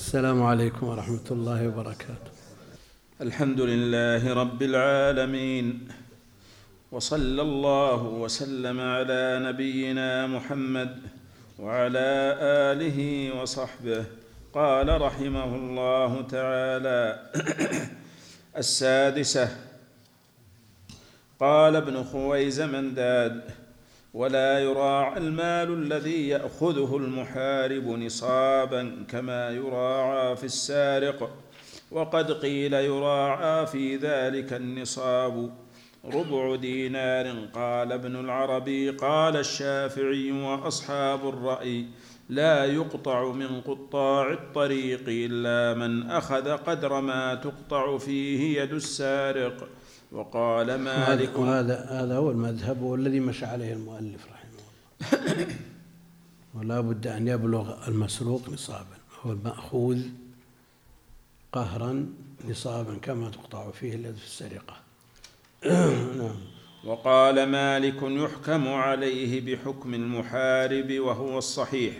السلام عليكم ورحمة الله وبركاته. الحمد لله رب العالمين وصلى الله وسلم على نبينا محمد وعلى آله وصحبه. قال رحمه الله تعالى السادسة. قال ابن خويز منداد ولا يراعى المال الذي يأخذه المحارب نصابا كما يراعى في السارق. وقد قيل يراعى في ذلك النصاب. ربع دينار قال ابن العربي. قال الشافعي وأصحاب الرأي لا يقطع من قطاع الطريق إلا من أخذ قدر ما تقطع فيه يد السارق. وقال مالك وهذا هذا هو المذهب والذي مشى عليه المؤلف رحمه الله. ولا بد أن يبلغ المسروق نصابا. هو المأخوذ قهرا نصابا كما تقطع فيه اليد في السرقة. نعم. وقال مالك يحكم عليه بحكم المحارب وهو الصحيح.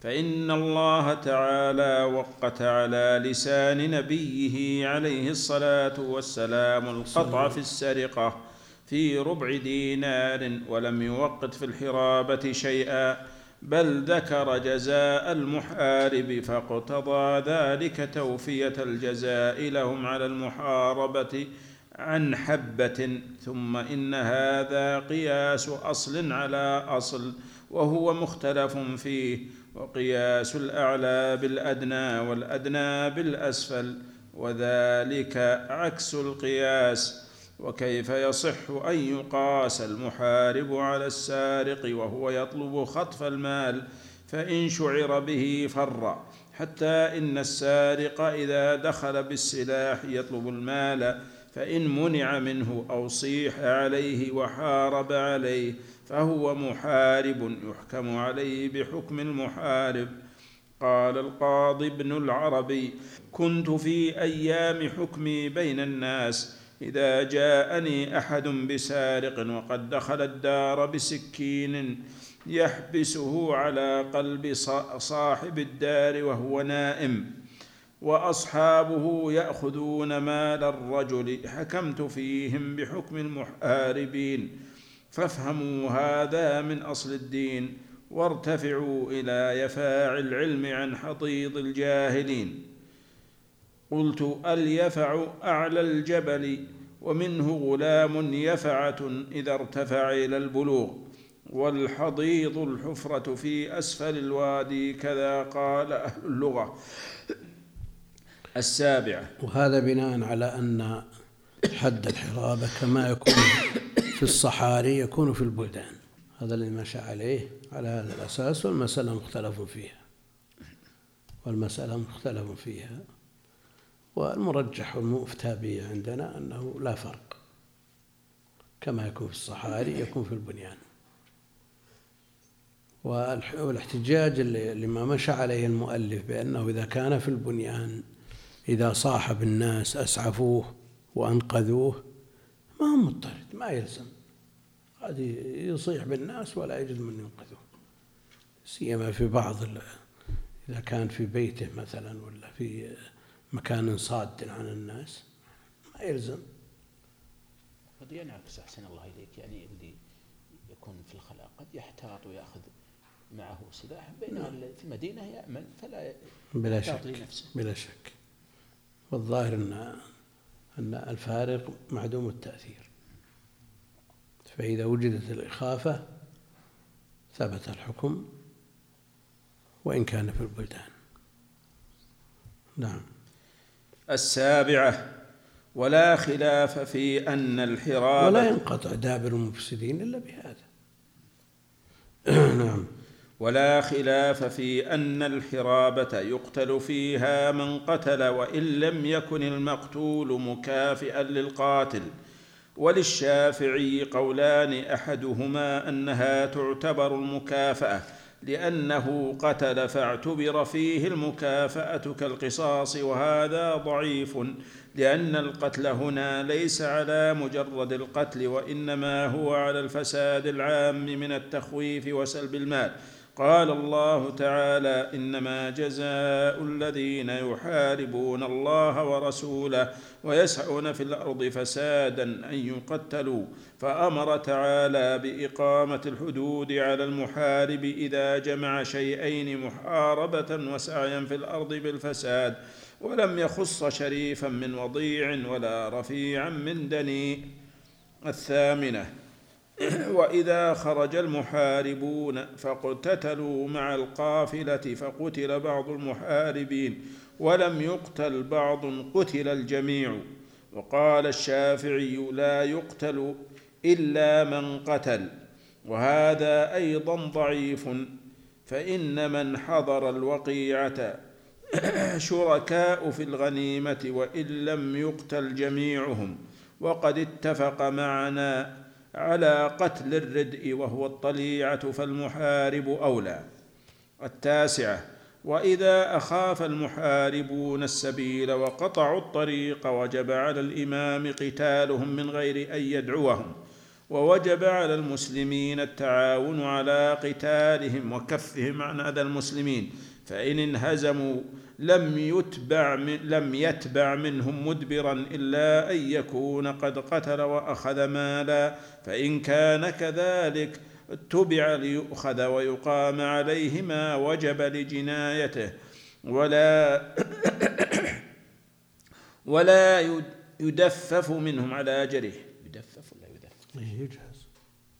فإن الله تعالى وقت على لسان نبيه عليه الصلاة والسلام القطع في السرقة في ربع دينار ولم يوقت في الحرابة شيئا بل ذكر جزاء المحارب فاقتضى ذلك توفية الجزاء لهم على المحاربة عن حبة ثم إن هذا قياس أصل على أصل وهو مختلف فيه. وقياس الأعلى بالأدنى والأدنى بالأسفل وذلك عكس القياس. وكيف يصح أن يقاس المحارب على السارق وهو يطلب خطف المال؟ فإن شعر به فر حتى إن السارق إذا دخل بالسلاح يطلب المال فإن منع منه أو صيح عليه وحارب عليه. فهو محارب يحكم عليه بحكم المحارب. قال القاضي ابن العربي كنت في أيام حكمي بين الناس. إذا جاءني أحد بسارق وقد دخل الدار بسكين يحبسه على قلب صاحب الدار وهو نائم. وأصحابه يأخذون مال الرجل حكمت فيهم بحكم المحاربين. فافهموا هذا من أصل الدين وارتفعوا إلى يفاع العلم عن حضيض الجاهلين. قلت اليفع أعلى الجبل ومنه غلام يفعة إذا ارتفع إلى البلوغ. والحضيض الحفرة في أسفل الوادي كذا قال أهل اللغة. السابعة. وهذا بناء على أن حد الحرابة كما يكون في الصحاري يكون في البلدان. هذا الذي مشى عليه على هذا الأساس والمسألة مختلف فيها. والمسألة مختلف فيها. والمرجح والمفتى به عندنا أنه لا فرق. كما يكون في الصحاري يكون في البنيان. والاحتجاج اللي ما مشى عليه المؤلف بأنه إذا كان في البنيان إذا صاحب الناس أسعفوه وأنقذوه ما هو مضطرد ما يلزم. قد يصيح بالناس ولا يجد من ينقذه. سيما في بعض إذا كان في بيته مثلا ولا في مكان صاد عن الناس ما يلزم. قد ينعكس أحسن الله إليك. يعني اللي يكون في الخلاء قد يحتاط ويأخذ معه سلاح بينما في المدينة يأمن فلا بلا شك لنفسه. بلا شك. والظاهر أن أن الفارق معدوم التأثير. فإذا وجدت الإخافة ثبت الحكم وإن كان في البلدان. نعم. السابعة ولا خلاف في أن الحرابه ولا ينقطع دابر المفسدين إلا بهذا. نعم. ولا خلاف في أن الحرابة يقتل فيها من قتل وإن لم يكن المقتول مكافئا للقاتل. وللشافعي قولان أحدهما أنها تعتبر المكافأة لأنه قتل فاعتبر فيه المكافأة كالقصاص وهذا ضعيف لأن القتل هنا ليس على مجرد القتل وإنما هو على الفساد العام من التخويف وسلب المال. قال الله تعالى إنما جزاء الذين يحاربون الله ورسوله ويسعون في الأرض فسادا أن يقتلوا. فأمر تعالى بإقامة الحدود على المحارب إذا جمع شيئين محاربة وسعيا في الأرض بالفساد ولم يخص شريفا من وضيع ولا رفيعا من دني. الثامنة واذا خرج المحاربون فاقتتلوا مع القافله فقتل بعض المحاربين ولم يقتل بعض قتل الجميع وقال الشافعي لا يقتل الا من قتل وهذا أيضا ضعيف فان من حضر الوقيعه شركاء في الغنيمه وان لم يقتل جميعهم وقد اتفق معنا على قتل الردء وهو الطليعة فالمحارب أولى. التاسعة وإذا أخاف المحاربون السبيل وقطعوا الطريق وجب على الإمام قتالهم من غير أن يدعوهم. ووجب على المسلمين التعاون على قتالهم وكفهم عن اذى المسلمين. فإن انهزموا لم يتبع من لم يتبع منهم مدبرا إلا أن يكون قد قتل وأخذ مالا فإن كان كذلك اتبع ليؤخذ ويقام عليه ما وجب لجنايته ولا ولا يدفف منهم على اجره يدفف ولا يدفف؟ إيه، يجهز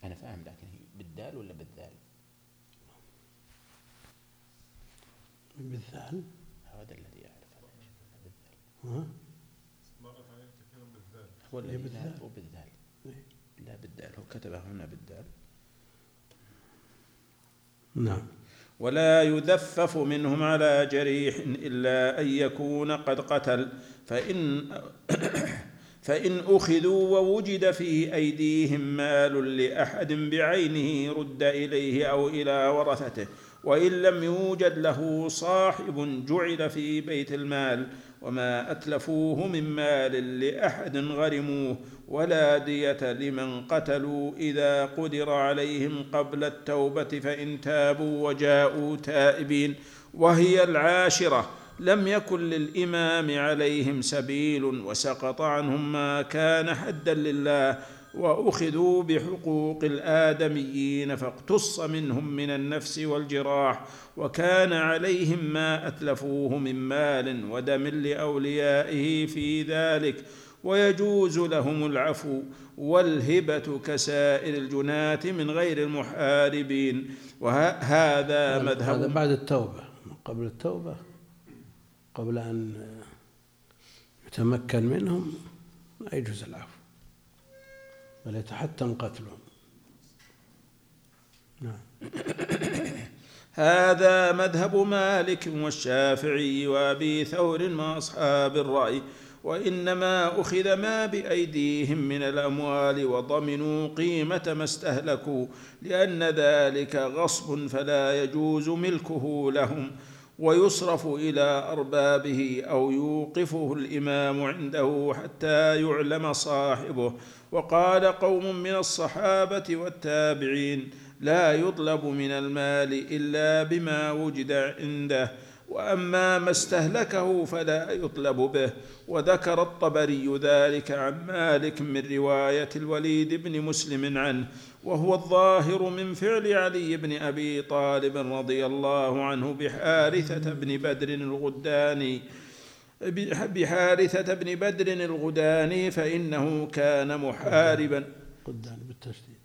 أنا فاهم لكن هي بالدال ولا بالذال؟ بالذال هذا الذي يعرف هذا يا شيخ، ها؟ هو الذي بالذال. لا هو بالذال إيه. لا بالدال. هو كتبه هنا بالدال. نعم. ولا يذفف منهم على جريح إلا أن يكون قد قتل. فإن فإن أخذوا ووجد في أيديهم مال لأحد بعينه رد إليه أو إلى ورثته. وإن لم يوجد له صاحب جعل في بيت المال. وما أتلفوه من مال لأحد غرموه ولا دية لمن قتلوا إذا قدر عليهم قبل التوبة فإن تابوا وجاءوا تائبين وهي العاشرة لم يكن للإمام عليهم سبيل وسقط عنهم ما كان حدا لله وأخذوا بحقوق الآدميين فاقتص منهم من النفس والجراح وكان عليهم ما أتلفوه من مال ودم لأوليائه في ذلك ويجوز لهم العفو والهبة كسائر الجناه من غير المحاربين وهذا هذا مذهب بعد التوبة. قبل التوبة قبل أن يتمكن منهم ما يجوز العفو. بل يتحتم قتلهم. نعم. هذا مذهب مالك والشافعي وابي ثور واصحاب الرأي وإنما أخذ ما بأيديهم من الأموال وضمنوا قيمة ما استهلكوا لأن ذلك غصب فلا يجوز ملكه لهم. ويصرف إلى أربابه أو يوقفه الإمام عنده حتى يعلم صاحبه. وقال قوم من الصحابة والتابعين لا يطلب من المال إلا بما وجد عنده وأما ما استهلكه فلا يطلب به. وذكر الطبري ذلك عن مالك من رواية الوليد بن مسلم عنه وهو الظاهر من فعل علي بن أبي طالب رضي الله عنه بحارثة بن بدر الغداني بحارثة بن بدر الغداني فإنه كان محاربا. قدام بالتشديد.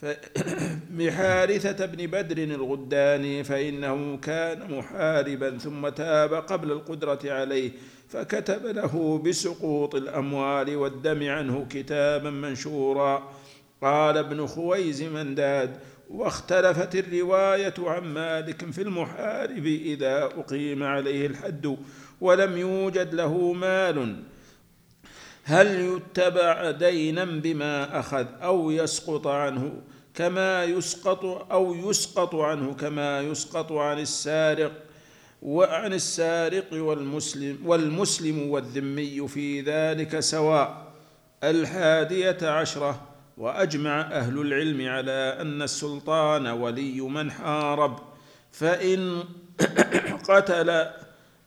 بحارثة بن بدر الغداني فإنه كان محاربا ثم تاب قبل القدرة عليه فكتب له بسقوط الأموال والدم عنه كتابا منشورا. قال ابن خويز منداد واختلفت الرواية عن مالك في المحارب إذا أقيم عليه الحد ولم يوجد له مال. هل يتبع دينا بما أخذ أو يسقط عنه كما يسقط أو يسقط عنه كما يسقط عن السارق وعن السارق والمسلم والمسلم والذمي في ذلك سواء الحادية عشرة وأجمع أهل العلم على أن السلطان ولي من حارب فإن قتل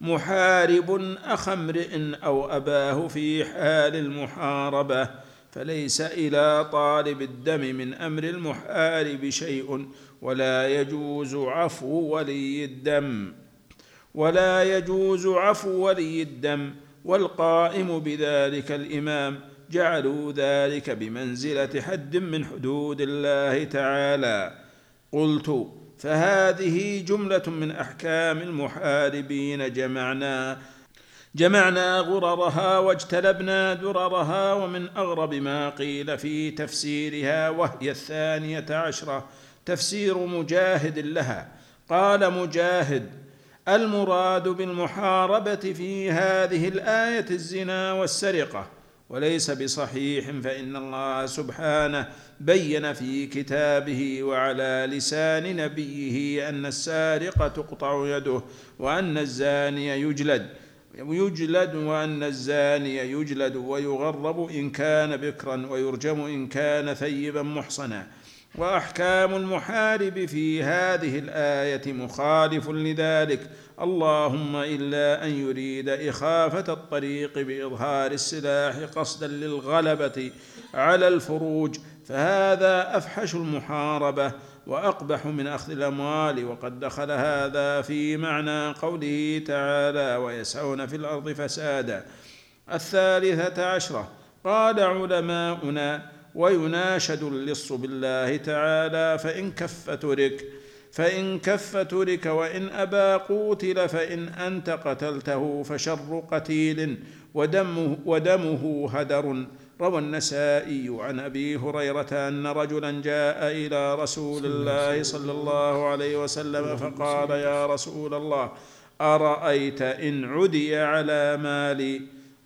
محارب أخ امرئ أو أباه في حال المحاربة فليس إلى طالب الدم من أمر المحارب شيء ولا يجوز عفو ولي الدم. ولا يجوز عفو ولي الدم والقائم بذلك الإمام جعلوا ذلك بمنزلة حد من حدود الله تعالى. قلت فهذه جملة من أحكام المحاربين. جمعنا جمعنا غررها واجتلبنا دررها ومن أغرب ما قيل في تفسيرها وهي الثانية عشرة تفسير مجاهد لها. قال مجاهد المراد بالمحاربة في هذه الآية الزنا والسرقة. وليس بصحيح فإن الله سبحانه بين في كتابه وعلى لسان نبيه أن السارق تقطع يده وأن الزاني يجلد يجلد وأن الزاني يجلد ويغرب إن كان بكرا ويرجم إن كان ثيبا محصنا. وأحكام المحارب في هذه الآية مخالف لذلك. اللهم إلا أن يريد إخافة الطريق بإظهار السلاح قصدا للغلبة على الفروج فهذا أفحش المحاربة وأقبح من أخذ الأموال وقد دخل هذا في معنى قوله تعالى ويسعون في الأرض فسادا الثالثة عشرة قال علماؤنا ويناشد اللص بالله تعالى فإن كف ترك فإن كف ترك وإن أبى قوتل فإن أنت قتلته فشر قتيل ودمه, ودمه هدر روى النسائي عن أبي هريرة أن رجلا جاء إلى رسول الله صلى الله عليه وسلم فقال يا رسول الله أرأيت إن عدي على مالي؟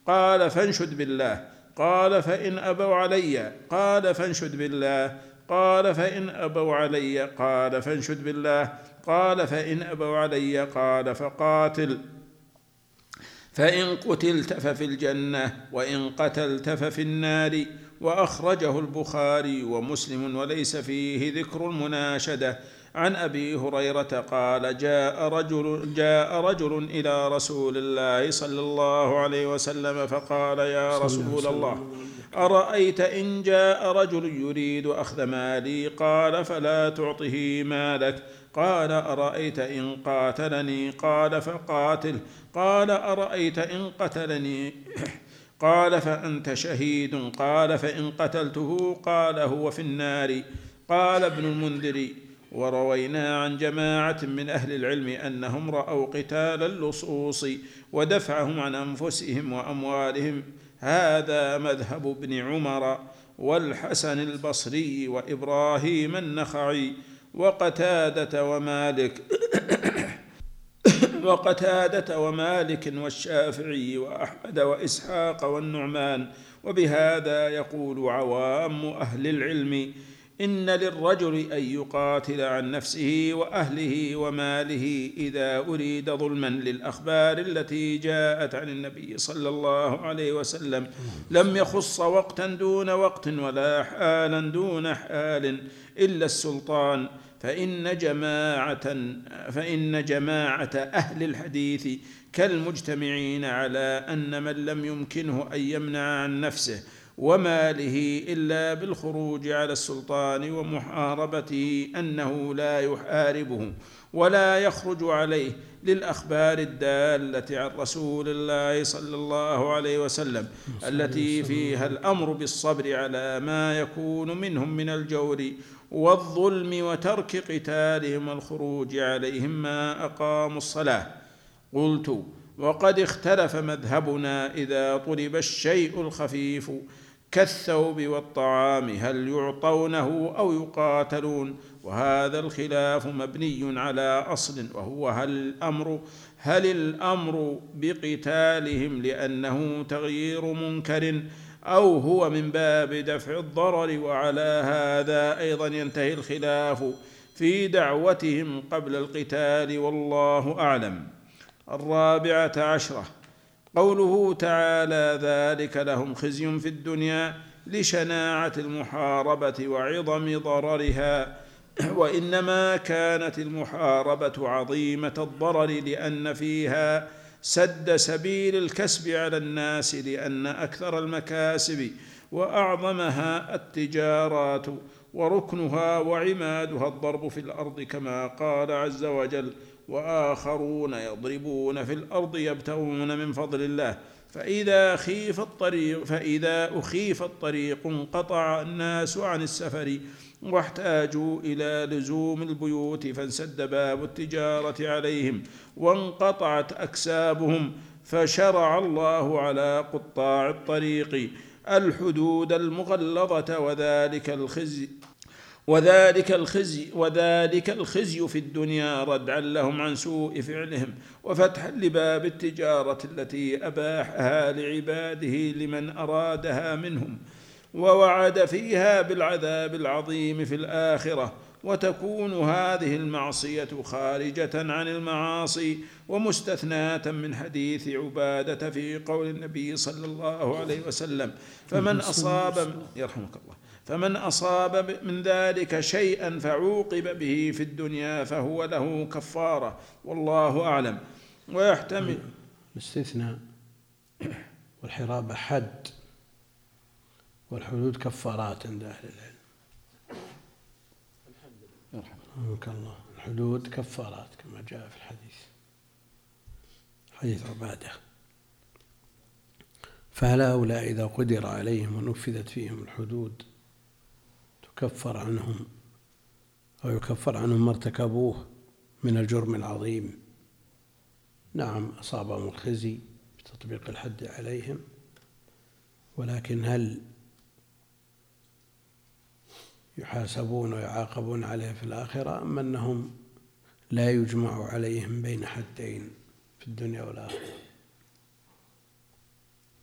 قال فانشد بالله. قال فإن أبوا علي؟ قال فانشد بالله. قال فإن أبوا علي قال فانشد بالله. قال فإن أبوا علي قال فقاتل. فإن قتلت ففي الجنة وإن قتلت ففي النار. وأخرجه البخاري ومسلم وليس فيه ذكر المناشدة. عن أبي هريرة قال جاء رجل جاء رجل إلى رسول الله صلى الله عليه وسلم فقال يا رسول الله. أرأيت إن جاء رجل يريد أخذ مالي؟ قال فلا تعطه مالك. قال أرأيت إن قاتلني؟ قال فقاتل. قال أرأيت إن قتلني؟ قال فأنت شهيد. قال فإن قتلته؟ قال هو في النار. قال ابن المنذر. وروينا عن جماعة من أهل العلم أنهم رأوا قتال اللصوص ودفعهم عن أنفسهم وأموالهم. هذا مذهب ابن عمر والحسن البصري وإبراهيم النخعي وقتادة ومالك وقتادة ومالك والشافعي وأحمد وإسحاق والنعمان وبهذا يقول عوام أهل العلم إن للرجل أن يقاتل عن نفسه وأهله وماله إذا أريد ظلما للأخبار التي جاءت عن النبي صلى الله عليه وسلم. لم يخص وقتا دون وقت ولا حالا دون حال إلا السلطان. فإن جماعة فإن جماعة أهل الحديث كالمجتمعين على أن من لم يمكنه أن يمنع عن نفسه وماله إلا بالخروج على السلطان ومحاربته أنه لا يحاربه ولا يخرج عليه للأخبار الدالة عن رسول الله صلى الله عليه وسلم التي فيها الأمر بالصبر على ما يكون منهم من الجور والظلم وترك قتالهم والخروج عليهم ما أقاموا الصلاة. قلت وقد اختلف مذهبنا إذا طلب الشيء الخفيف كالثوب والطعام هل يعطونه أو يقاتلون؟ وهذا الخلاف مبني على أصل وهو هل الأمر هل الأمر بقتالهم لأنه تغيير منكر أو هو من باب دفع الضرر؟ وعلى هذا أيضا ينتهي الخلاف في دعوتهم قبل القتال والله أعلم. الرابعة عشرة. قوله تعالى ذلك لهم خزي في الدنيا لشناعة المحاربة وعظم ضررها وإنما كانت المحاربة عظيمة الضرر لأن فيها سد سبيل الكسب على الناس لأن أكثر المكاسب وأعظمها التجارات وركنها وعمادها الضرب في الأرض كما قال عز وجل وآخرون يضربون في الأرض يبتغون من فضل الله. فإذا خيف الطريق فإذا أخيف الطريق انقطع الناس عن السفر واحتاجوا إلى لزوم البيوت فانسد باب التجارة عليهم وانقطعت أكسابهم فشرع الله على قطاع الطريق. الحدود المغلظة وذلك الخزي وذلك الخزي وذلك الخزي في الدنيا ردعا لهم عن سوء فعلهم وفتحا لباب التجارة التي أباحها لعباده لمن أرادها منهم ووعد فيها بالعذاب العظيم في الآخرة وتكون هذه المعصية خارجة عن المعاصي ومستثناة من حديث عبادة في قول النبي صلى الله عليه وسلم فمن أصاب يرحمك الله. فمن أصاب من ذلك شيئا فعوقب به في الدنيا فهو له كفارة. والله أعلم. ويحتمل. الاستثناء والحرابة حد. والحدود كفارات عند أهل العلم. رحمك الله. الحدود كفارات كما جاء في الحديث. حديث عبادة. فهل هؤلاء إذا قدر عليهم ونفذت فيهم الحدود تكفر عنهم أو يكفر عنهم ما ارتكبوه من الجرم العظيم. نعم أصابهم الخزي بتطبيق الحد عليهم ولكن هل يحاسبون ويعاقبون عليه في الآخرة أم أنهم لا يجمع عليهم بين حدين في الدنيا والآخرة؟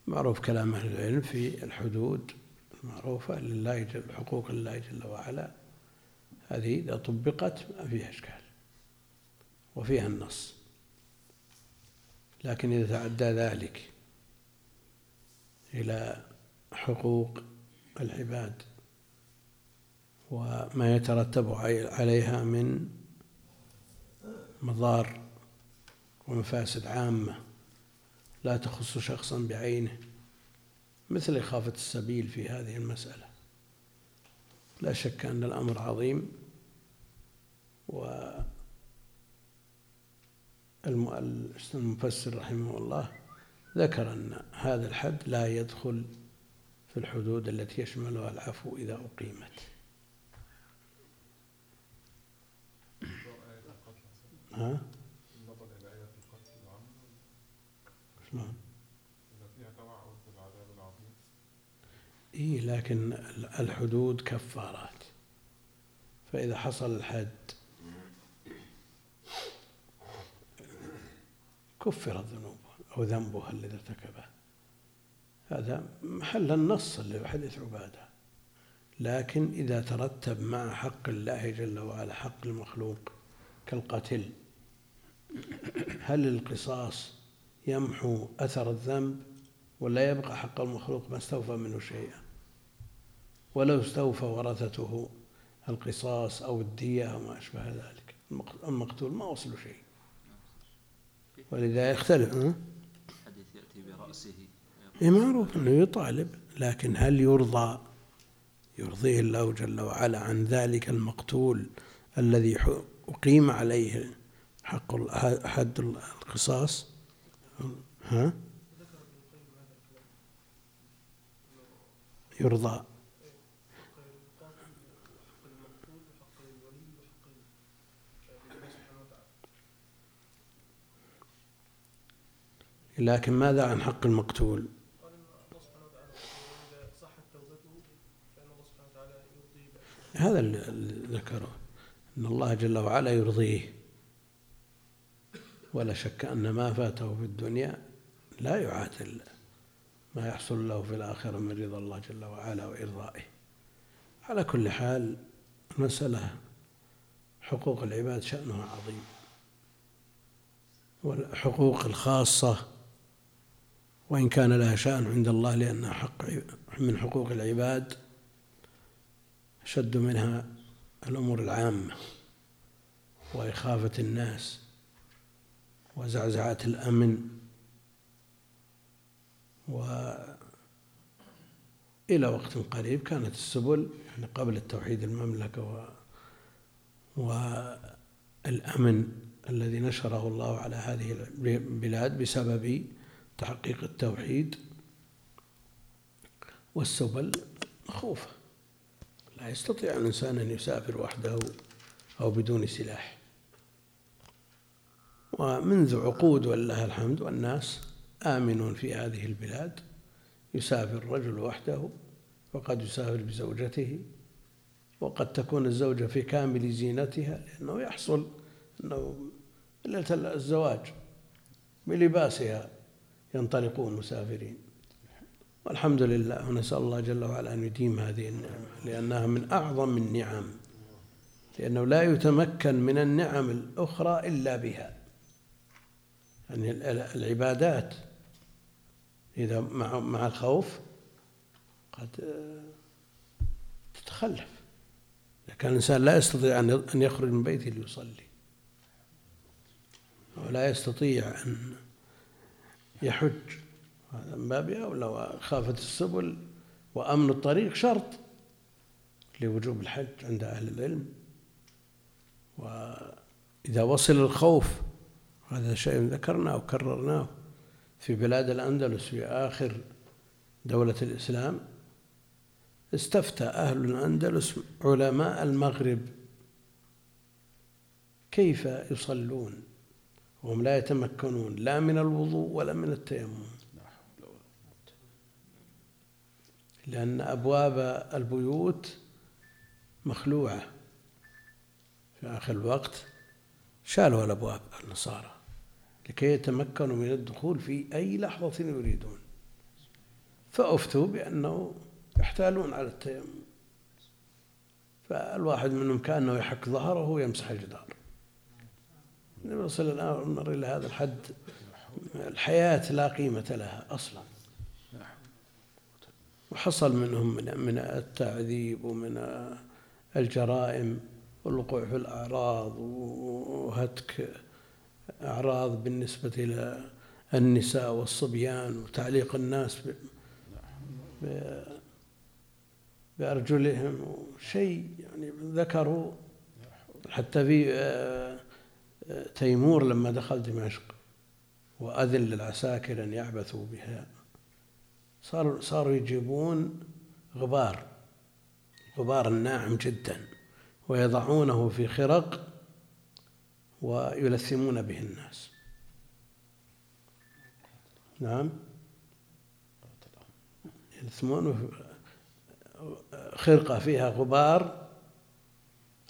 معروف كلام أهل العلم في الحدود المعروفة لله جل حقوق الله جل وعلا هذه إذا طبقت ما فيها إشكال وفيها النص. لكن إذا تعدى ذلك إلى حقوق العباد وما يترتب عليها من مضار ومفاسد عامة لا تخص شخصا بعينه مثل إخافة السبيل في هذه المسألة لا شك أن الأمر عظيم و المفسر رحمه الله ذكر أن هذا الحد لا يدخل في الحدود التي يشملها العفو إذا أقيمت ها؟ شلون؟ إيه لكن الحدود كفارات. فإذا حصل الحد كفرت ذنوبه أو ذنبه الذي ارتكبه. هذا محل النص اللي في حديث عبادة. لكن إذا ترتب مع حق الله جل وعلا حق المخلوق كالقتل هل القصاص يمحو أثر الذنب ولا يبقى حق المخلوق ما استوفى منه شيئا؟ ولو استوفى ورثته القصاص أو الدية أو ما أشبه ذلك. المقتول ما وصل شيء. ولذا يختلف حديث يأتي برأسه. إيه معروف أنه يطالب لكن هل يرضى؟ يرضيه الله جل وعلا عن ذلك المقتول الذي أقيم عليه حق حد القصاص؟ ها؟ يرضى. لكن ماذا عن حق المقتول؟ هذا اللي ذكره. أن الله جل وعلا يرضيه. ولا شك أن ما فاته في الدنيا لا يعادل ما يحصل له في الآخرة من رضا الله جل وعلا وإرضائه. على كل حال المسألة حقوق العباد شأنها عظيم. والحقوق الخاصة وإن كان لها شأن عند الله لأنها حق من حقوق العباد أشد منها الأمور العامة وإخافة الناس وزعزعة الأمن وإلى وقت قريب كانت السبل يعني قبل التوحيد المملكة و والأمن الذي نشره الله على هذه البلاد بسبب تحقيق التوحيد والسبل مخوفة لا يستطيع الإنسان أن يسافر وحده أو بدون سلاح. ومنذ عقود ولله الحمد والناس آمنون في هذه البلاد يسافر الرجل وحده وقد يسافر بزوجته وقد تكون الزوجة في كامل زينتها لأنه يحصل أنه ليلة الزواج بلباسها ينطلقون مسافرين. والحمد لله ونسأل الله جل وعلا أن يديم هذه النعمة لأنها من أعظم النعم لأنه لا يتمكن من النعم الأخرى إلا بها. يعني العبادات إذا مع مع الخوف قد تتخلف. إذا كان الإنسان لا يستطيع أن يخرج من بيته ليصلي ولا يستطيع أن يحج. هذا من باب أولى خافت السبل وأمن الطريق شرط لوجوب الحج عند أهل العلم. وإذا وصل الخوف هذا شيء ذكرناه وكررناه في بلاد الأندلس في آخر دولة الإسلام. استفتى أهل الأندلس علماء المغرب كيف يصلون؟ وهم لا يتمكنون لا من الوضوء ولا من التيمم. لأن أبواب البيوت مخلوعة. في آخر الوقت شالوا الأبواب النصارى لكي يتمكنوا من الدخول في أي لحظة يريدون. فأفتوا بأنه يحتالون على التيمم. فالواحد منهم كأنه يحك ظهره ويمسح الجدار. نوصل الأمر إلى هذا الحد. الحياة لا قيمة لها أصلا. وحصل منهم من من التعذيب ومن الجرائم والوقوع في الأعراض وهتك أعراض بالنسبة إلى النساء والصبيان وتعليق الناس بأرجلهم. شيء يعني ذكروا حتى في آه، تيمور لما دخل دمشق وأذن للعساكر أن يعبثوا بها صاروا صاروا يجيبون غبار غبار ناعم جدا ويضعونه في خرق ويلثمون به الناس. نعم؟ يلثمون خرقة فيها غبار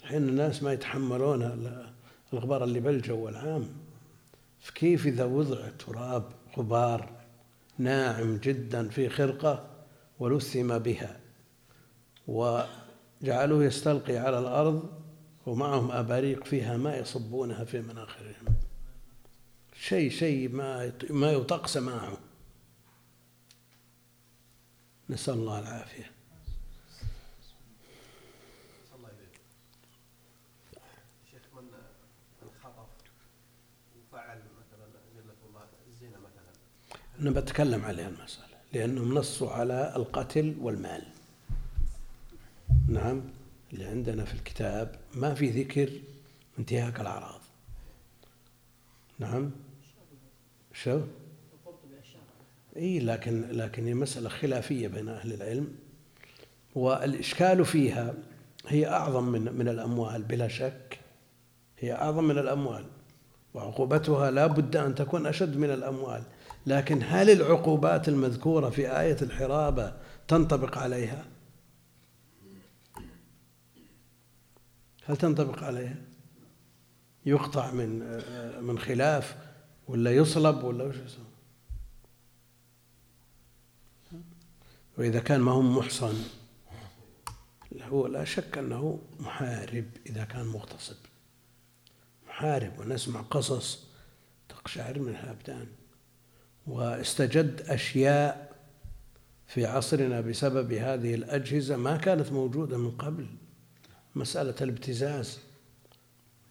حين الناس ما يتحملون الغبار اللي بالجو العام فكيف إذا وضع تراب غبار ناعم جدا في خرقة ولثم بها وجعلوه يستلقي على الأرض ومعهم أباريق فيها ماء يصبونها في مناخرهم. شيء شيء ما ما يطاق سماعه نسأل الله العافية شيخ من خطف وفعل مثلا الله الزنا مثلا أنا بتكلم عليها المسألة لأنهم نصوا على القتل والمال. نعم اللي عندنا في الكتاب ما في ذكر انتهاك الأعراض. نعم شو؟ إي لكن لكن هي مسألة خلافية بين أهل العلم. والإشكال فيها هي أعظم من من الأموال بلا شك. هي أعظم من الأموال وعقوبتها لا بد أن تكون أشد من الأموال. لكن هل العقوبات المذكورة في آية الحرابة تنطبق عليها؟ هل تنطبق عليها؟ يقطع من من خلاف ولا يصلب ولا وش يسوي؟ وإذا كان ما هو محصن هو لا شك أنه محارب إذا كان مغتصب محارب ونسمع قصص تقشعر منها أبدان واستجد أشياء في عصرنا بسبب هذه الأجهزة ما كانت موجودة من قبل. مسألة الابتزاز.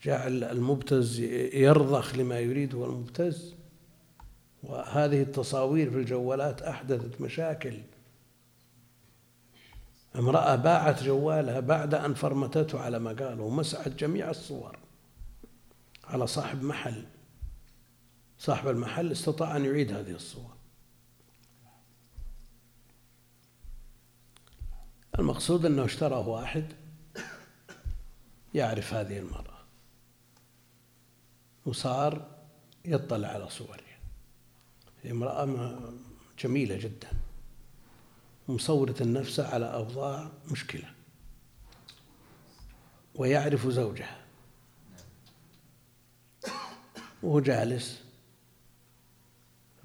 جعل المبتز يرضخ لما يريده المبتز. وهذه التصاوير في الجوالات أحدثت مشاكل. امرأة باعت جوالها بعد أن فرمتته على ما قالوا ومسحت جميع الصور على صاحب محل. صاحب المحل استطاع أن يعيد هذه الصور. المقصود أنه اشتراه واحد يعرف هذه المرأة وصار يطلع على صورها. امرأة جميلة جدا. مصورة النفس على أوضاع مشكلة. ويعرف زوجها. وهو جالس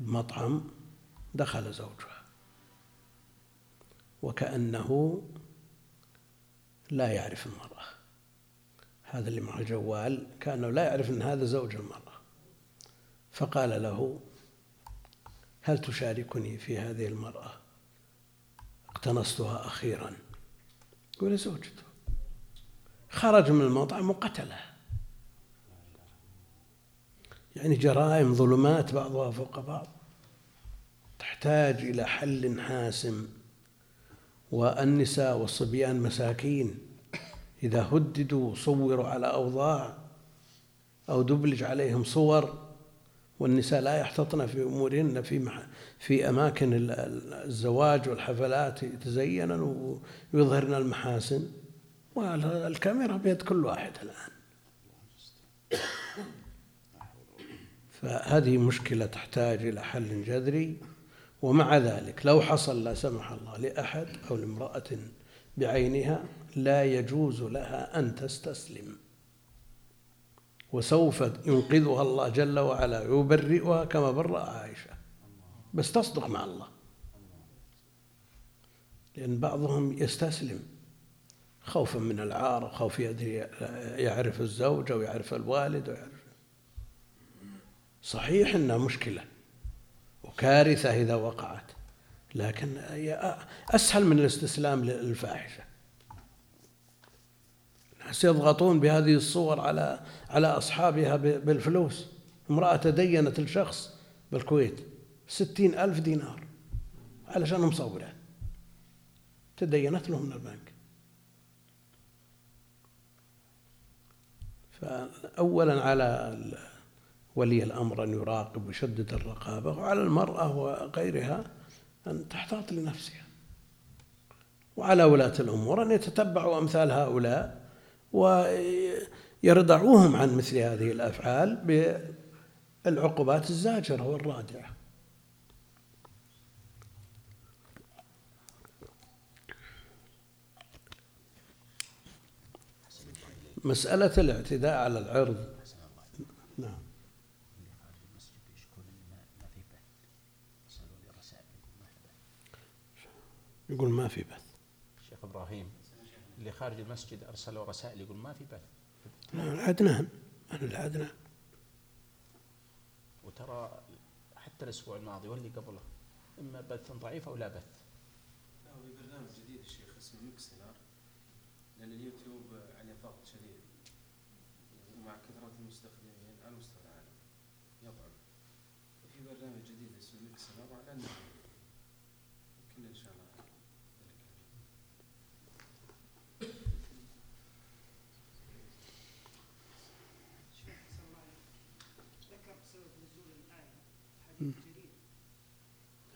المطعم دخل زوجها. وكأنه لا يعرف المرأة. هذا اللي مع الجوال كأنه لا يعرف أن هذا زوج المرأة. فقال له هل تشاركني في هذه المرأة؟ اقتنصتها أخيرا. يقول زوجته. خرج من المطعم وقتله. يعني جرائم ظلمات بعضها فوق بعض. تحتاج إلى حل حاسم والنساء والصبيان مساكين. إذا هددوا صوروا على أوضاع أو دبلج عليهم صور والنساء لا يحتطن في أمورهن في في أماكن الزواج والحفلات يتزينن ويظهرن المحاسن. والكاميرا بيد كل واحد الآن. فهذه مشكلة تحتاج إلى حل جذري ومع ذلك لو حصل لا سمح الله لأحد أو لامرأة بعينها لا يجوز لها أن تستسلم. وسوف ينقذها الله جل وعلا يبرئها كما برأ عائشة. بس تصدق مع الله. لأن بعضهم يستسلم. خوفا من العار خوف يدري يعرف الزوج أو يعرف الوالد أو يعرف صحيح أنها مشكلة وكارثة إذا وقعت لكن أسهل من الاستسلام للفاحشة. الناس يضغطون بهذه الصور على على أصحابها بالفلوس. امرأة تدينت لشخص بالكويت ستين ألف دينار علشان مصورة تدينت له من البنك. فأولا على ولي الأمر أن يراقب ويشدد الرقابة وعلى المرأة وغيرها أن تحتاط لنفسها. وعلى ولاة الأمور أن يتتبعوا أمثال هؤلاء ويردعوهم عن مثل هذه الأفعال بالعقوبات الزاجرة والرادعة. مسألة الاعتداء على العرض يقول ما في بث. شيخ إبراهيم اللي خارج المسجد أرسلوا رسائل يقول ما في بث. العدنان أهل العدنان. وترى حتى الأسبوع الماضي واللي قبله إما بث ضعيف أو لا بث. لا هو برنامج جديد الشيخ اسمه Mixlr لأن اليوتيوب عليه ضغط شديد ومع كثرة المستخدمين على مستوى العالم يضعف وفي برنامج جديد اسمه Mixlr على النت يمكن ان شاء الله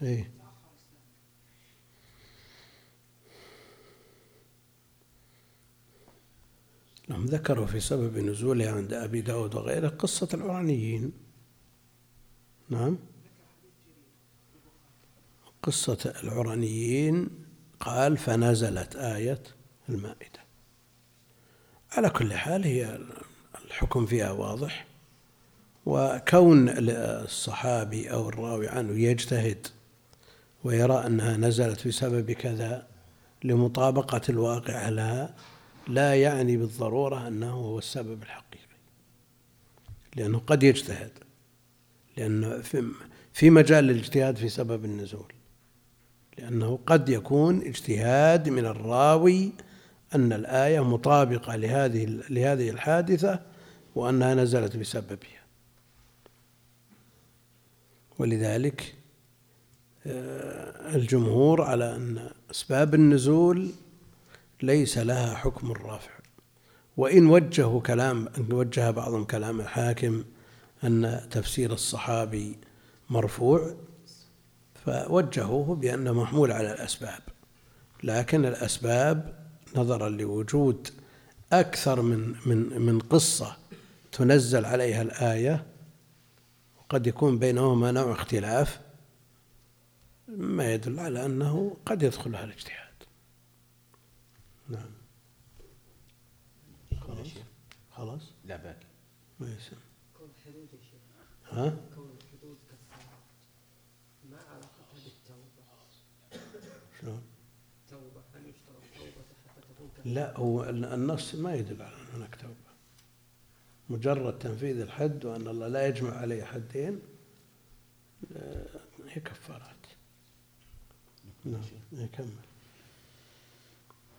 إيه. نعم ذكروا في سبب نزوله عند أبي داود وغيره قصة العرانيين نعم. قصة العرانيين قال فنزلت آية المائدة. على كل حال هي الحكم فيها واضح وكون الصحابي أو الراوي عنه يجتهد ويرى أنها نزلت بسبب كذا لمطابقة الواقع. لها لا يعني بالضرورة أنه هو السبب الحقيقي لأنه قد يجتهد لأنه في مجال الاجتهاد في سبب النزول لأنه قد يكون اجتهاد من الراوي أن الآية مطابقة لهذه لهذه الحادثة وأنها نزلت بسببها. ولذلك الجمهور على أن أسباب النزول ليس لها حكم الرافع. وإن وجهوا كلام إن وجه بعضهم كلام الحاكم أن تفسير الصحابي مرفوع فوجهوه بأنه محمول على الأسباب. لكن الأسباب نظرا لوجود أكثر من من من قصة تنزل عليها الآية وقد يكون بينهما نوع اختلاف ما يدل على أنه قد يدخلها الاجتهاد. نعم. خلاص؟ خلاص؟ لا باقي. ما يسمى. ها؟ كون الحدود كفارات. ما علاقتها بالتوبة؟ شلون؟ توبة يشترط توبة حتى تكون كفارة. لا هو النص ما يدل على أن هناك توبة. مجرد تنفيذ الحد وأن الله لا يجمع عليه حدين آه، هي كفارات. نعم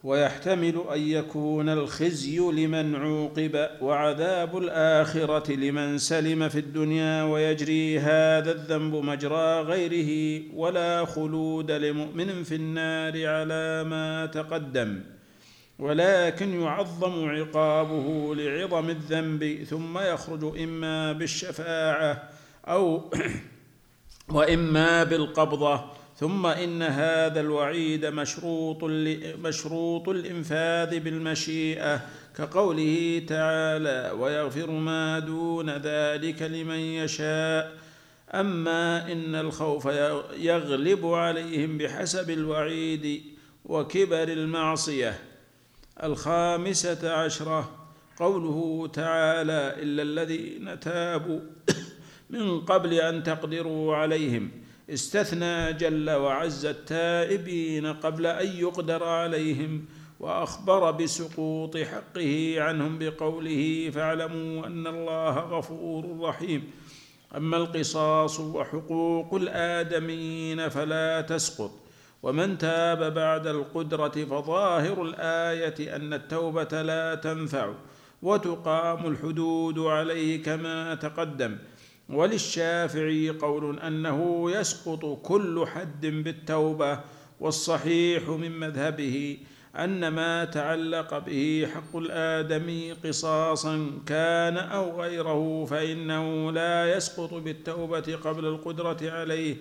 ويحتمل أن يكون الخزي لمن عوقب وعذاب الآخرة لمن سلم في الدنيا ويجري هذا الذنب مجرى غيره ولا خلود لمؤمن في النار على ما تقدم ولكن يعظم عقابه لعظم الذنب ثم يخرج إما بالشفاعة أو وإما بالقبضة ثم إن هذا الوعيد مشروط مشروط الإنفاذ بالمشيئة كقوله تعالى ويغفر ما دون ذلك لمن يشاء أما إن الخوف يغلب عليهم بحسب الوعيد وكبر المعصية. الخامسة عشرة قوله تعالى إلا الذين تابوا من قبل أن تقدروا عليهم استثنى جل وعز التائبين قبل أن يقدر عليهم وأخبر بسقوط حقه عنهم بقوله فاعلموا أن الله غفور رحيم. أما القصاص وحقوق الآدميين فلا تسقط. ومن تاب بعد القدرة فظاهر الآية أن التوبة لا تنفع وتقام الحدود عليه كما تقدم. وللشافعي قول أنه يسقط كل حد بالتوبة والصحيح من مذهبه أن ما تعلق به حق الادمي قصاصا كان أو غيره فإنه لا يسقط بالتوبة قبل القدرة عليه.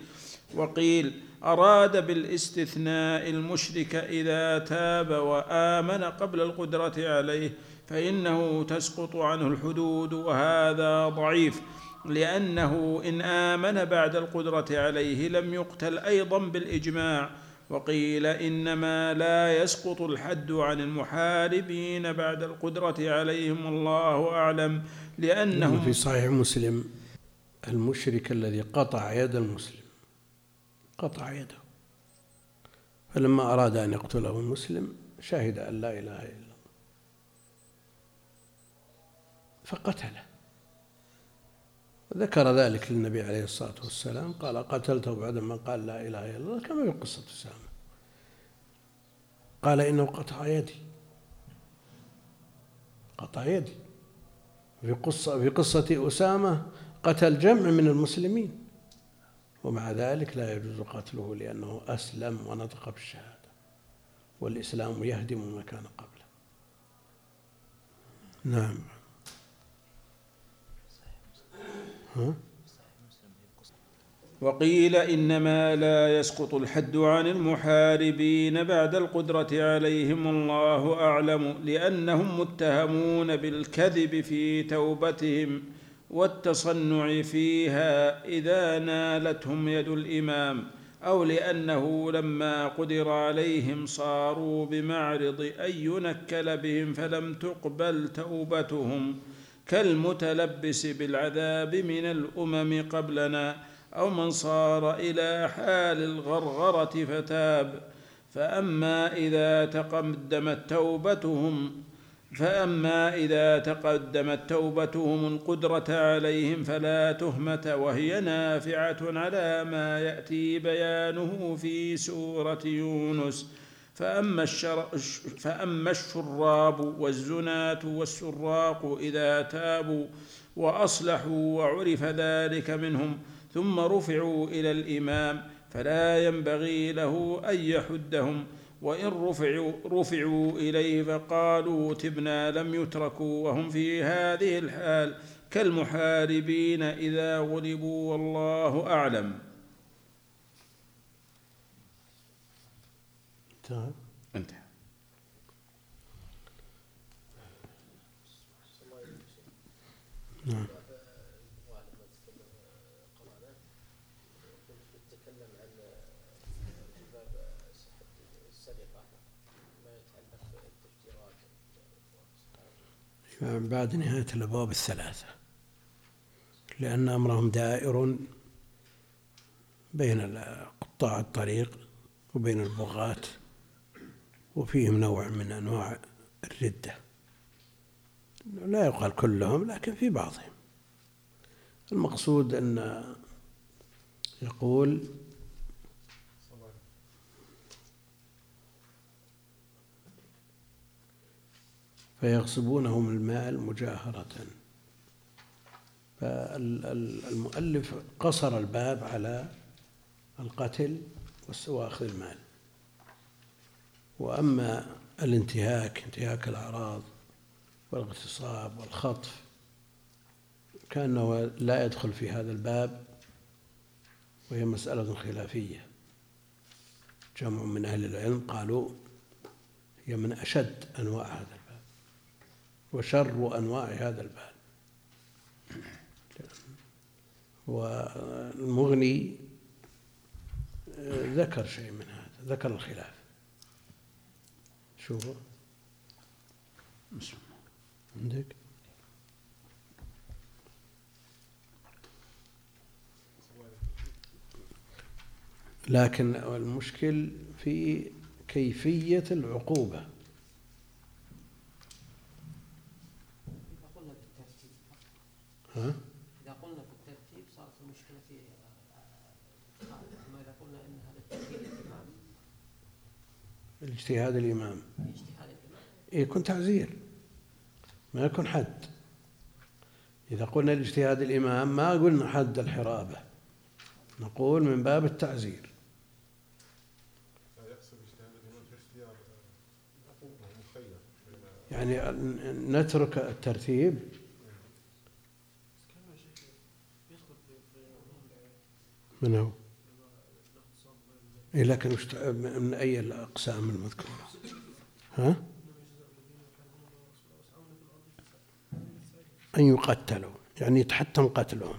وقيل أراد بالاستثناء المشرك إذا تاب وآمن قبل القدرة عليه فإنه تسقط عنه الحدود وهذا ضعيف. لأنه إن آمن بعد القدرة عليه لم يقتل أيضا بالإجماع وقيل إنما لا يسقط الحد عن المحاربين بعد القدرة عليهم والله أعلم لأنهم في صحيح مسلم المشرك الذي قطع يد المسلم قطع يده فلما أراد أن يقتله المسلم شهد أن لا إله إلا الله فقتله. ذكر ذلك للنبي عليه الصلاة والسلام قال قتلته بعدما قال لا إله إلا الله. كما في قصة أسامة قال إنه قطع يدي. قطع يدي. في قصة في قصة أسامة قتل جمع من المسلمين ومع ذلك لا يجوز قتله لأنه أسلم ونطق بالشهادة والإسلام يهدم ما كان قبله. نعم. وقيل إنما لا يسقط الحد عن المحاربين بعد القدرة عليهم والله أعلم لأنهم متهمون بالكذب في توبتهم والتصنع فيها إذا نالتهم يد الإمام أو لأنه لما قدر عليهم صاروا بمعرض أن ينكل بهم فلم تقبل توبتهم كالمتلبس بالعذاب من الأمم قبلنا أو من صار إلى حال الغرغرة فتاب. فأما إذا تقدمت توبتهم فأما إذا تقدمت توبتهم القدرة عليهم فلا تهمة وهي نافعة على ما يأتي بيانه في سورة يونس. فأما, الشر فأما الشراب والزناة والسراق إذا تابوا وأصلحوا وعرف ذلك منهم ثم رفعوا إلى الإمام فلا ينبغي له أن يحدهم وإن رفعوا, رفعوا إليه فقالوا تبنا لم يتركوا وهم في هذه الحال كالمحاربين إذا غلبوا والله أعلم طيب انتهى نعم تتكلم عن باب صحة السرقة ما يتعلق بالتفجيرات من بعد نهاية الأبواب الثلاثة. لأن أمرهم دائر بين قطاع الطريق وبين البغاة. وفيهم نوع من أنواع الردة. لا يقال كلهم لكن في بعضهم. المقصود أن يقول فيغصبونهم المال مجاهرة. فالمؤلف قصر الباب على القتل وأخذ المال. وأما الانتهاك انتهاك الأعراض والاغتصاب والخطف كأنه لا يدخل في هذا الباب وهي مسألة خلافية. جمع من أهل العلم قالوا هي من أشد أنواع هذا الباب وشر أنواع هذا الباب. والمغني ذكر شيء من هذا ذكر الخلاف. شوفوا. بسم الله عندك؟ لكن المشكل في كيفية العقوبة. ها؟ إذا قلنا بالترتيب صارت المشكلة في آه، أما إذا قلنا إن هذا الترتيب الإمام الاجتهاد الإمام اجتهاد الإمام. يكون تعزير. ما يكون حد. إذا قلنا الاجتهاد الإمام ما قلنا حد الحرابة. نقول من باب التعزير. اجتهاد يعني نترك الترتيب. من هو؟ إيه لكن من أي الأقسام المذكورة؟ ها؟ أن يقتلوا يعني يتحتم قتلهم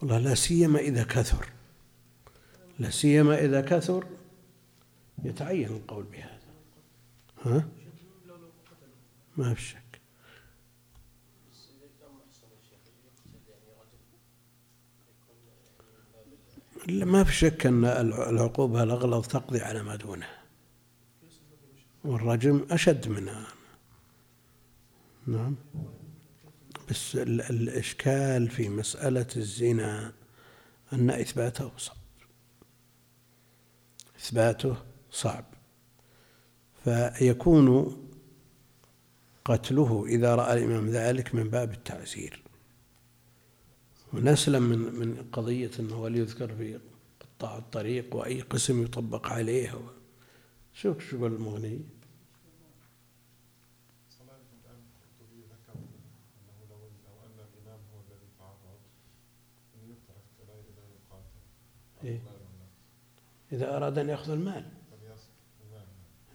والله لا سيما إذا كثر لا سيما إذا كثر يتعين القول بهذا ها؟ ما في شك لا ما في شك أن العقوبة الأغلظ تقضي على ما دونها والرجم أشد منها. نعم. بس ال- الإشكال في مسألة الزنا أن إثباته صعب. إثباته صعب. فيكون قتله إذا رأى الإمام ذلك من باب التعزير. ونسلم من من قضية أنه وليذكر في قطاع الطريق وأي قسم يطبق عليه. شوف شو المغني. إيه. إذا أراد أن يأخذ المال.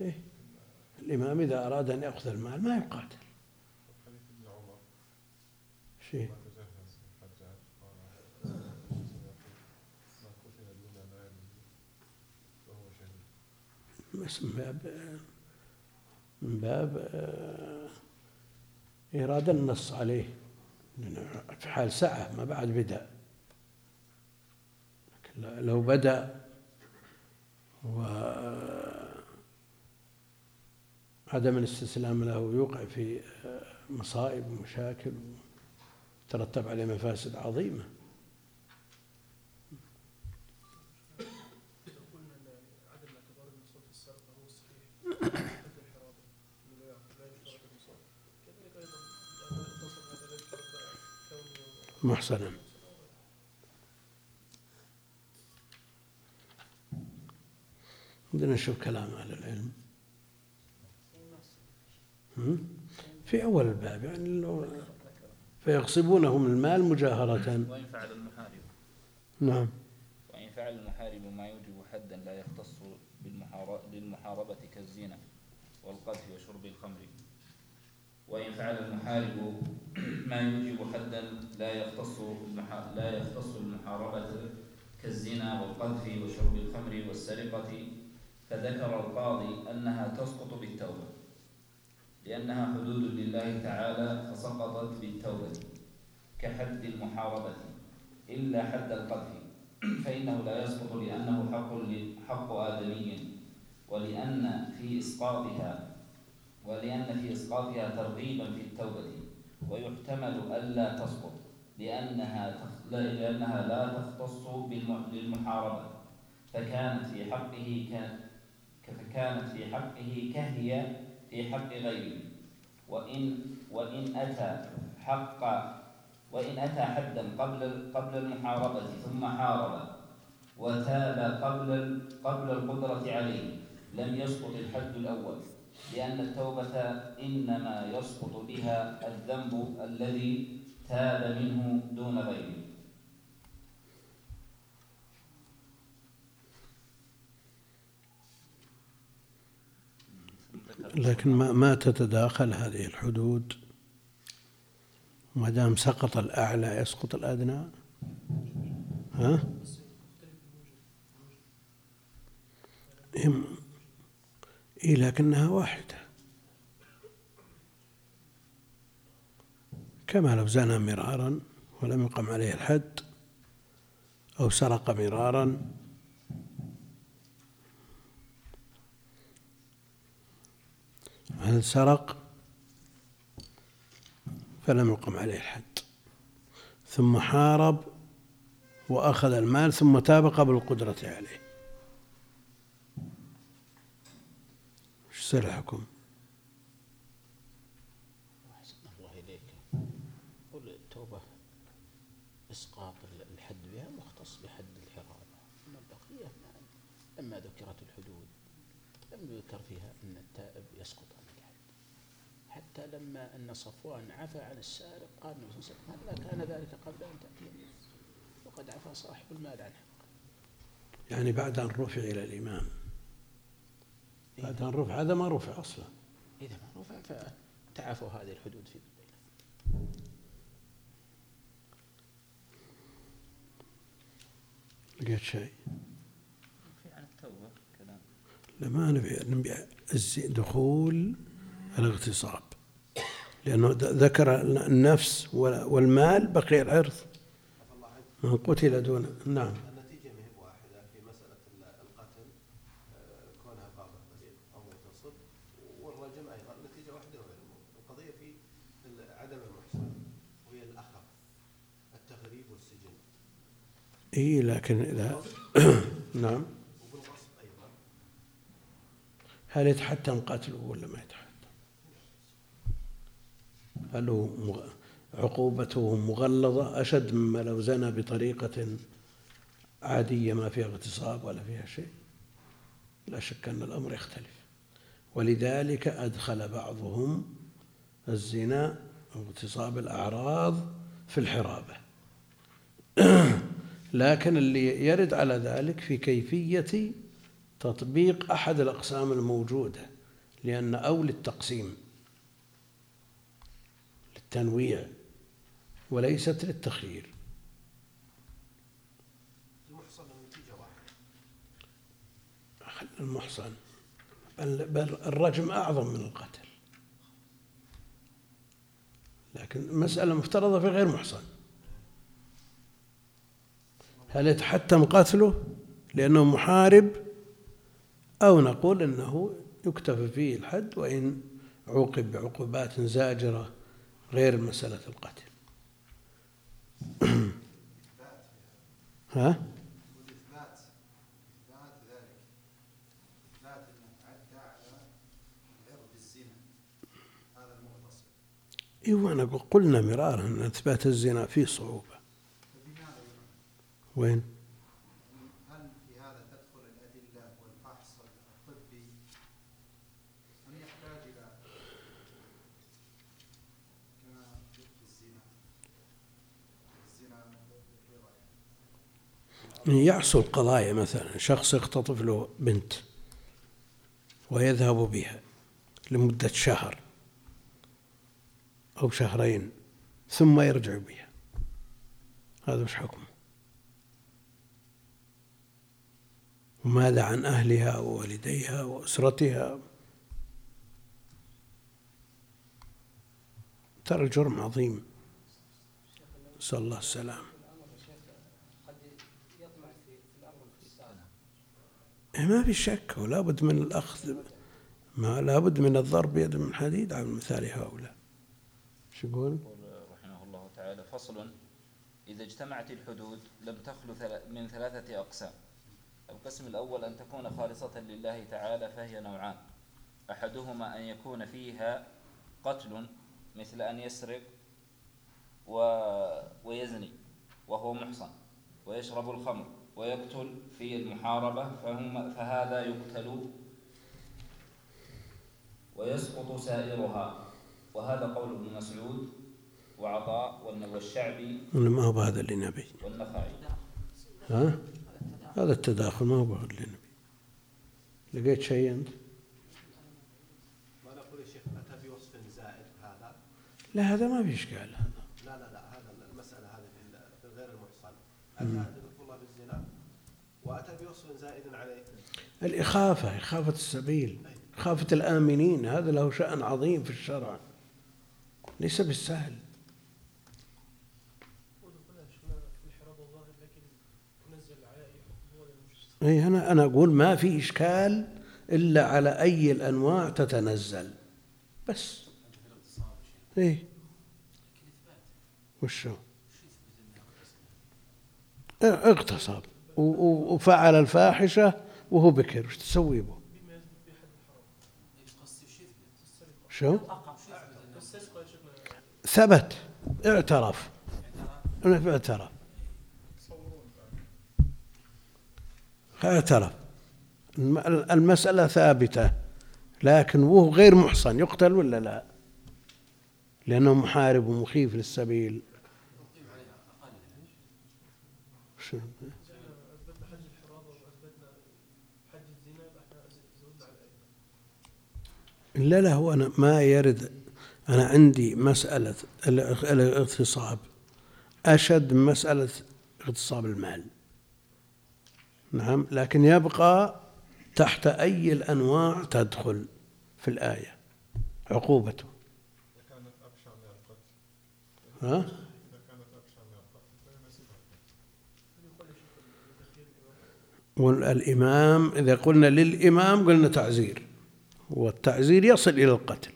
إيه؟ الإمام إذا أراد أن يأخذ المال ما يقاتل. شيء ما تجهز الحجاج قال ما قتل دون ماله فهو شهيد بس من باب من باب آه، إيراد النص عليه. في حال سعة ما بعد بدأ. لكن لو بدأ و عدم الاستسلام له يوقع في آه، مصائب ومشاكل ترتب عليه مفاسد عظيمة. محصنا بدنا نشوف كلام أهل العلم؟ في أول الباب يعني فيغصبونهم المال مجاهرة. وإن فعل المحارب. نعم. وإن فعل المحارب ما يوجب حدا لا يختص بالمحار- للمحاربة كالزنا والقذف وشرب الخمر. وإن فعل المحارب ما يوجب حدا لا يختص لا يختص بالمحاربة كالزنا والقذف وشرب الخمر والسرقة. فذكر القاضي أنها تسقط بالتوبة لأنها حدود لله تعالى فسقطت بالتوبة كحد المحاربة إلا حد القذف. فإنه لا يسقط لأنه حق حق آدمي ولأن في إسقاطها ولأن في إسقاطها ترغيبا في التوبة ويحتمل ألا تسقط لأنها لأنها لا تختص بالم- للمحاربة. فكانت في حقه كان فكانت في حقه كهي في حق غيره. وإن وإن أتى حق وإن أتى حدا قبل قبل المحاربة ثم حارب وتاب قبل قبل القدرة عليه لم يسقط الحد الأول. لأن التوبة إنما يسقط بها الذنب الذي تاب منه دون غيره لكن ما ما تتداخل هذه الحدود؟ ما دام سقط الأعلى يسقط الأدنى؟ ها؟ إيه لكنها واحدة. كما لو زنى مرارا ولم يقم عليه الحد أو سرق مرارا. هل سرق؟ فلم يقم عليه الحد. ثم حارب وأخذ المال ثم تاب قبل القدرة عليه. أحسن الله إليك قل التوبة إسقاط الحد بها مختص بحد الحرابة أما البقية ما- لما ذكرت الحدود لم يذكر فيها أن التائب يسقط عن الحد. حتى لما أن صفوان عفى عن السارق قال النبي صلى الله عليه وسلم كان ذلك قبل أن تأتي وقد عفى صاحب المال عن حقه يعني بعد أن رفع إلى الإمام. بعد أن رفع هذا ما رفع أصلا. إذا ما رفع فتعافوا هذه الحدود في لقيت شيء؟ في عن التوبة كلام. لما نبي نبي الز- دخول الاغتصاب. لأنه ذ- ذكر النفس وال- والمال بقي العرض. من قتل دون نعم النتيجة ما هي واحدة في مسألة ال- القتل آه، كونها قاطع طريق أو مغتصب والرجم أيضا نتيجة واحدة وغير الموت. القضية في ال- عدم المحسن وهي الأخف التغريب والسجن اي لكن اذا نعم. هل يتحتم قتله ولا ما يتحتم؟ هل هو عقوبته مغلظة؟ أشد مما لو زنى بطريقة عادية ما فيها اغتصاب ولا فيها شيء؟ لا شك أن الأمر يختلف. ولذلك أدخل بعضهم الزنا أو اغتصاب الأعراض في الحرابة. لكن اللي يرد على ذلك في كيفية تطبيق أحد الأقسام الموجودة لأن أو للتقسيم للتنويع وليست للتخيير. المحصن. بل, بل الرجم أعظم من القتل. لكن مسألة مفترضة في غير محصن. هل يتحتم قتله لأنه محارب أو نقول أنه يكتفى فيه الحد وإن عوقب بعقوبات زاجرة غير مسألة القتل ها؟ إيوه أنا قلنا مرارا أن إثبات الزنا فيه صعوبة وين؟ هل في هذا تدخل الأدلة والفحص الطبي؟ أم يحتاج إلى كما في الزنا؟ الزنا يحصل قضايا مثلا شخص يختطف له بنت ويذهب بها لمدة شهر أو شهرين ثم يرجع بها. هذا وش حكمه؟ وماذا عن أهلها ووالديها وأسرتها. ترى الجرم عظيم. نسأل الله السلام إيه ما في شك ولا بد من الأخذ ما لا بد من الضرب بيد من حديد على مثال هؤلاء. شو يقول؟ رحمه الله تعالى فصل إذا اجتمعت الحدود لم تخلو من ثلاثة أقسام. القسم الأول أن تكون خالصة لله تعالى فهي نوعان. أحدهما أن يكون فيها قتل مثل أن يسرق و... ويزني وهو محصن ويشرب الخمر ويقتل في المحاربة فهم فهذا يقتل ويسقط سائرها. وهذا قول ابن مسعود وعطاء والشعبي ما هو بهذا اللي نبي والنخعي. ها؟ هذا التداخل ما هو بهذا اللي نبي لقيت شيء أنت؟ ما نقول يا شيخ أتى بوصف زائد هذا لا هذا ما في إشكال هذا. لا لا لا هذا المسألة هذه غير المحصن أتى الله بالزنا وأتى بوصف زائد عليه الإخافة إخافة السبيل إخافة الآمنين هذا له شأن عظيم في الشرع. ليس بالسهل ودخلنا شفنا في الحراب الظاهر لكن تنزل على أي حكم هو المجتمع أي أنا أنا أقول ما في إشكال إلا على أي الأنواع تتنزل. بس. إيه. وشو؟ إيه، اغتصب. وفعل الفاحشة وهو بكر. وش تسوي به؟ شو؟ ثبت. اعترف. اعترف. اعترف الم- المسألة ثابتة لكن وهو غير محصن يقتل ولا لا؟ لأنه محارب ومخيف للسبيل. لا لا هو أنا ما يرد. أنا عندي مسألة الاغ- الاغتصاب. أشد من مسألة اغتصاب المال. نعم لكن يبقى تحت أي الأنواع تدخل في الآية عقوبته. ها؟ والإمام إذا قلنا للإمام قلنا تعزير والتعزير يصل إلى القتل.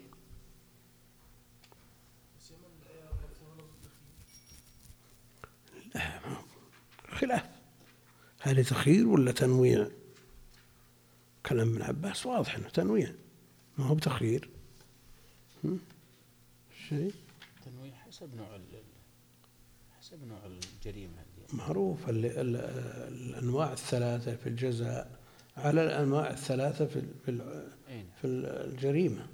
خلاف. هل تخيير ولا تنويع؟ كلام ابن عباس واضح إنه تنويع. ما هو بتخيير. هم؟ شيء؟ تنويع حسب نوع ال- حسب نوع الجريمة اللي معروف ال- ال- الأنواع الثلاثة في الجزاء على الأنواع الثلاثة في في ال- أين في الجريمة.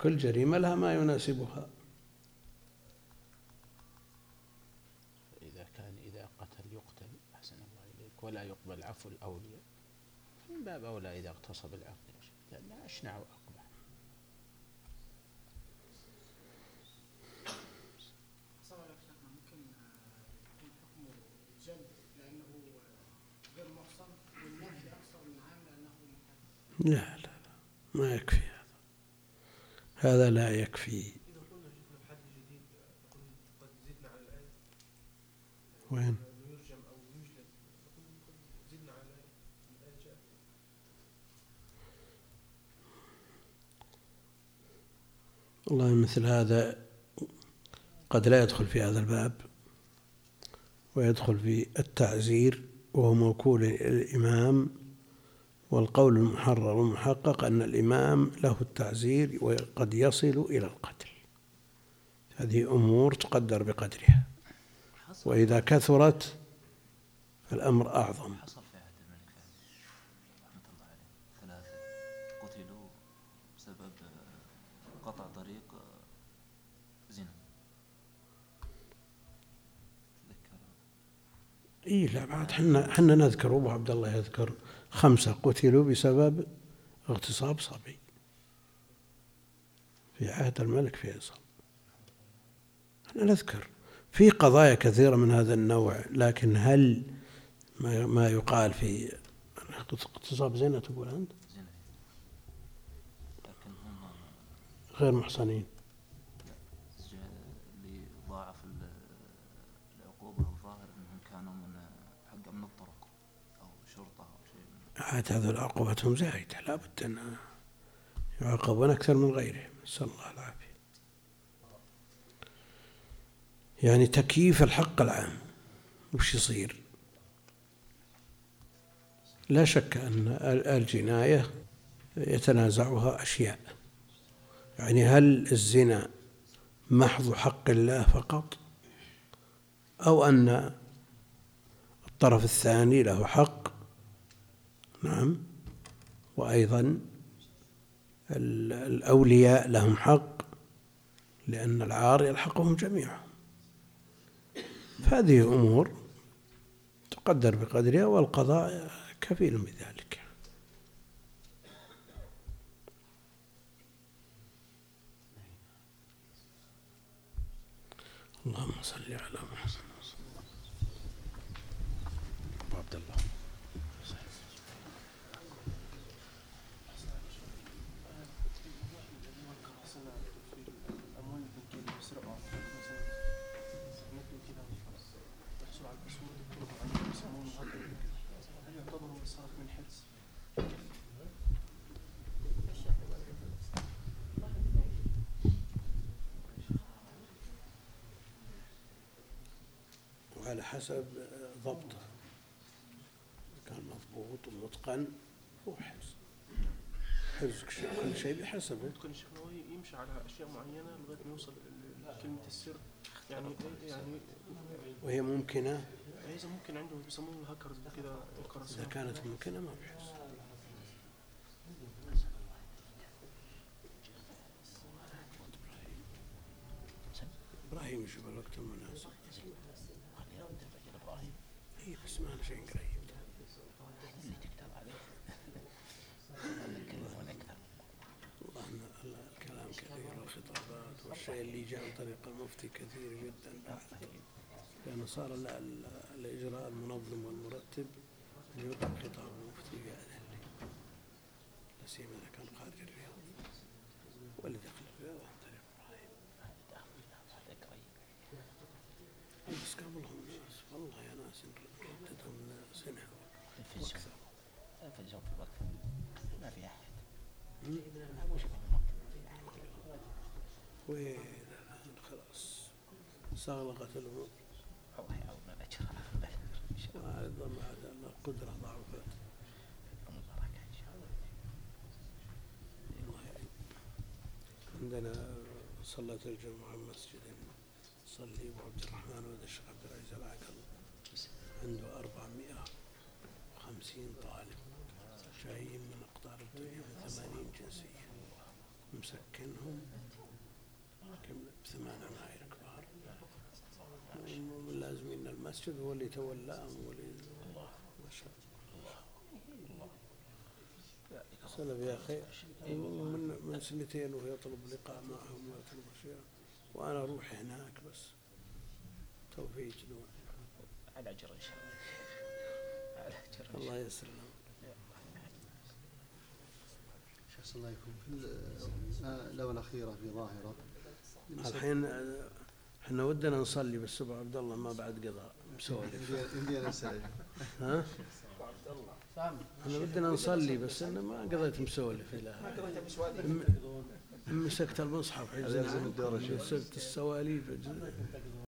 كل جريمة لها ما يناسبها إذا كان إذا قتل يقتل أحسن الله إليك ولا عفو الأولياء من باب أولى إذا اغتصب العقل لأنه أشنع وأقبح آه، يكون حكمه جلد لأنه آه، غير محصن والنفي أكثر من عام لأنه محرم. لا لا لا ما يكفي هذا. هذا لا يكفي. إذا قلنا شفنا بحد جديد نقول قد زدنا على الآية وين أنه يرجم أو يجلد نقول قد زدنا على الآية الآية جاءت والله مثل هذا قد لا يدخل في هذا الباب ويدخل في التعزير وهو موكول الإمام والقول المحرر والمحقق أن الإمام له التعزير وقد يصل إلى القتل. هذه أمور تقدر بقدرها. وإذا كثرت الأمر أعظم حصل في عهد الملك فهد رحمة الله عليه ثلاثة قتلوا بسبب آه، قطع طريق آه، زنا تذكر اي لا بعد حنا حنا نذكر أبو عبد الله يذكر خمسة قتلوا بسبب اغتصاب صبي في عهد الملك فيصل. إحنا نذكر. في قضايا كثيرة من هذا النوع لكن هل ما ما يقال في اغتصاب زنا تقول انت غير محصنين ج- اللي ضاعف ال- العقوبة الظاهر انهم كانوا من حق من الطرق أو شرطة أو شيء من عاد هذول عقوبتهم زايدة. لابد أن يعاقبون أكثر من غيرهم. نسأل الله العافية. يعني تكييف الحق العام وش يصير؟ لا شك أن ال- الجناية يتنازعها أشياء. يعني هل الزنا محض حق الله فقط؟ أو أن الطرف الثاني له حق نعم. وأيضا ال- الأولياء لهم حق لأن العار يلحقهم جميعا. فهذه أمور تقدر بقدرها والقضاء كفيل بذلك اللهم صل على محمد أبو عبد الله الأموال البنكية اللي بيسرقوها مثلا نتو كده يحصلوا على الباسورد يكتبوا عليه يسموه مهدد هل يعتبر صرف من حجز؟ وعلى حسب ضبطه. كان مضبوط ومتقن هو حفظ. حفظ كل شيء بحسبه. ممكن الشيخ يمشي على أشياء معينة لغاية ما يوصل ل- لكلمة السر. يعني يعني وهي ممكنة؟ إذا ممكن عندهم بيسموه الهاكرز كده إذا القراصنة كانت ممكنة ما بحفظ إبراهيم يشوف الوقت المناسب. أنا شيء قريب الكلام كثير والخطابات والشيء اللي جاء عن طريق المفتي كثير جدا لأنه صار ال- ال- الإجراء المنظم والمرتب أن يوقع خطاب المفتي بهذا الليل لا سيما إذا كان خارج الرياض واللي دخل الرياض عن طريق إبراهيم بس قبلهم ناس والله يا ناس ردتهم سنة في الجو في الوقت. ما في أحد. وين؟ الآن خلاص استغلقت الأمور الله ان شاء الله أيضا بعد أن القدرة ضعفت. البركه إن شاء الله. عندنا صلاة الجمعة مسجد. صلي أبو عبد الرحمن ولد الشيخ عبد العزيز العقل عنده 450 طالب. جايين من أقطار الدنيا 80 جنسية. مسكنهم كم؟ ثمان عماير كبار. لازمين المسجد هو اللي تولاهم هو اللي ما شاء الله. سلف يا أخي من من سنتين وهو يطلب لقاء معهم ويطلب أشياء. وأنا أروح هناك بس. توفيق دون على أجر إن شاء الله. الله شيخ صلى الله عليكم في ال- آه، الآونة الأخيرة في ظاهرة. الحين آه، إحنا ودنا نصلي بس أبو عبد الله ما بعد قضاء. مسولف يمدينا نسأل ها؟ إحنا ودنا نصلي بس أنا ما قضيت مسولف إلى م- مسكت المصحف. هذا يلزم الدور يا شيخ. مسكت السواليف.